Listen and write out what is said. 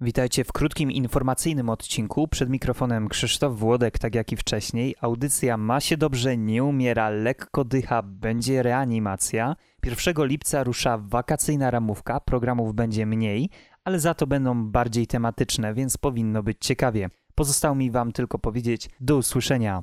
Witajcie w krótkim informacyjnym odcinku. Przed mikrofonem Krzysztof Włodek, tak jak i wcześniej. Audycja ma się dobrze, nie umiera, lekko dycha, będzie reanimacja. 1 lipca rusza wakacyjna ramówka, programów będzie mniej, ale za to będą bardziej tematyczne, więc powinno być ciekawie. Pozostało mi Wam tylko powiedzieć do usłyszenia.